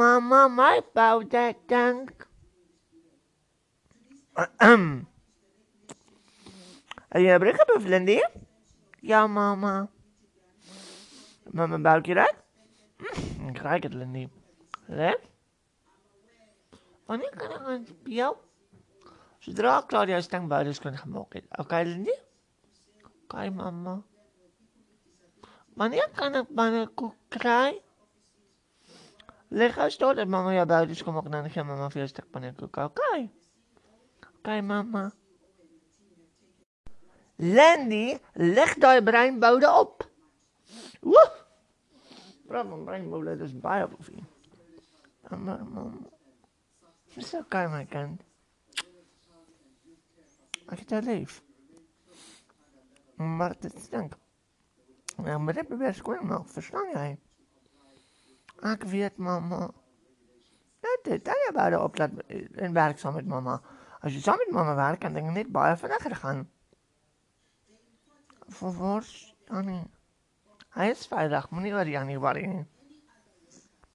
Mama, bouw dat dank. Ahem. Heb je een bruggenbuff, Lindy? Ja, mama. Mama, bouwt je dat? Ik ruik het, Lindy. Hè? Wanneer kan ik een jou? Zodra Claudia stang buiten is, kan gemaakt. Oké, Lindy? Oké, mama. Wanneer kan ik pannenkoek krijgen? Leg uit door dat mama jou buiten is gemaakt, dan ga mama veel stuk pannenkoek. Oké. Oké, mama. Landy, leg je brein buiten op. Woe! Praat mijn brein buiten, dat is baie op je. Mama, mama. Is oké, my kind. Ek het lief. Maar dit stink. Ja, maar beweert gewoon nog, verstaan jij? Ek weet, mama. Dit is dan jy by die oplaat en werk saam met mama. As jy saam met mama werk, kan dinge net baie vinniger gaan. Vir wors, Annie. Hy is veilig, moenie oor Janie worry nie.